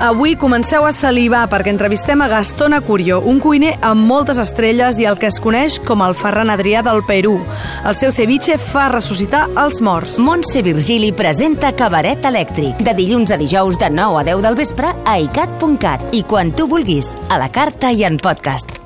Avui comenceu a salivar perquè entrevistem a Gastón Acurió, un cuiner amb moltes estrelles i el que es coneix com el Ferran Adrià del Perú. El seu ceviche fa ressuscitar els morts. Montse Virgili presenta Cabaret Elèctric, de dilluns a dijous de 9 a 10 del vespre a icat.cat i quan tu vulguis, a la carta i en podcast.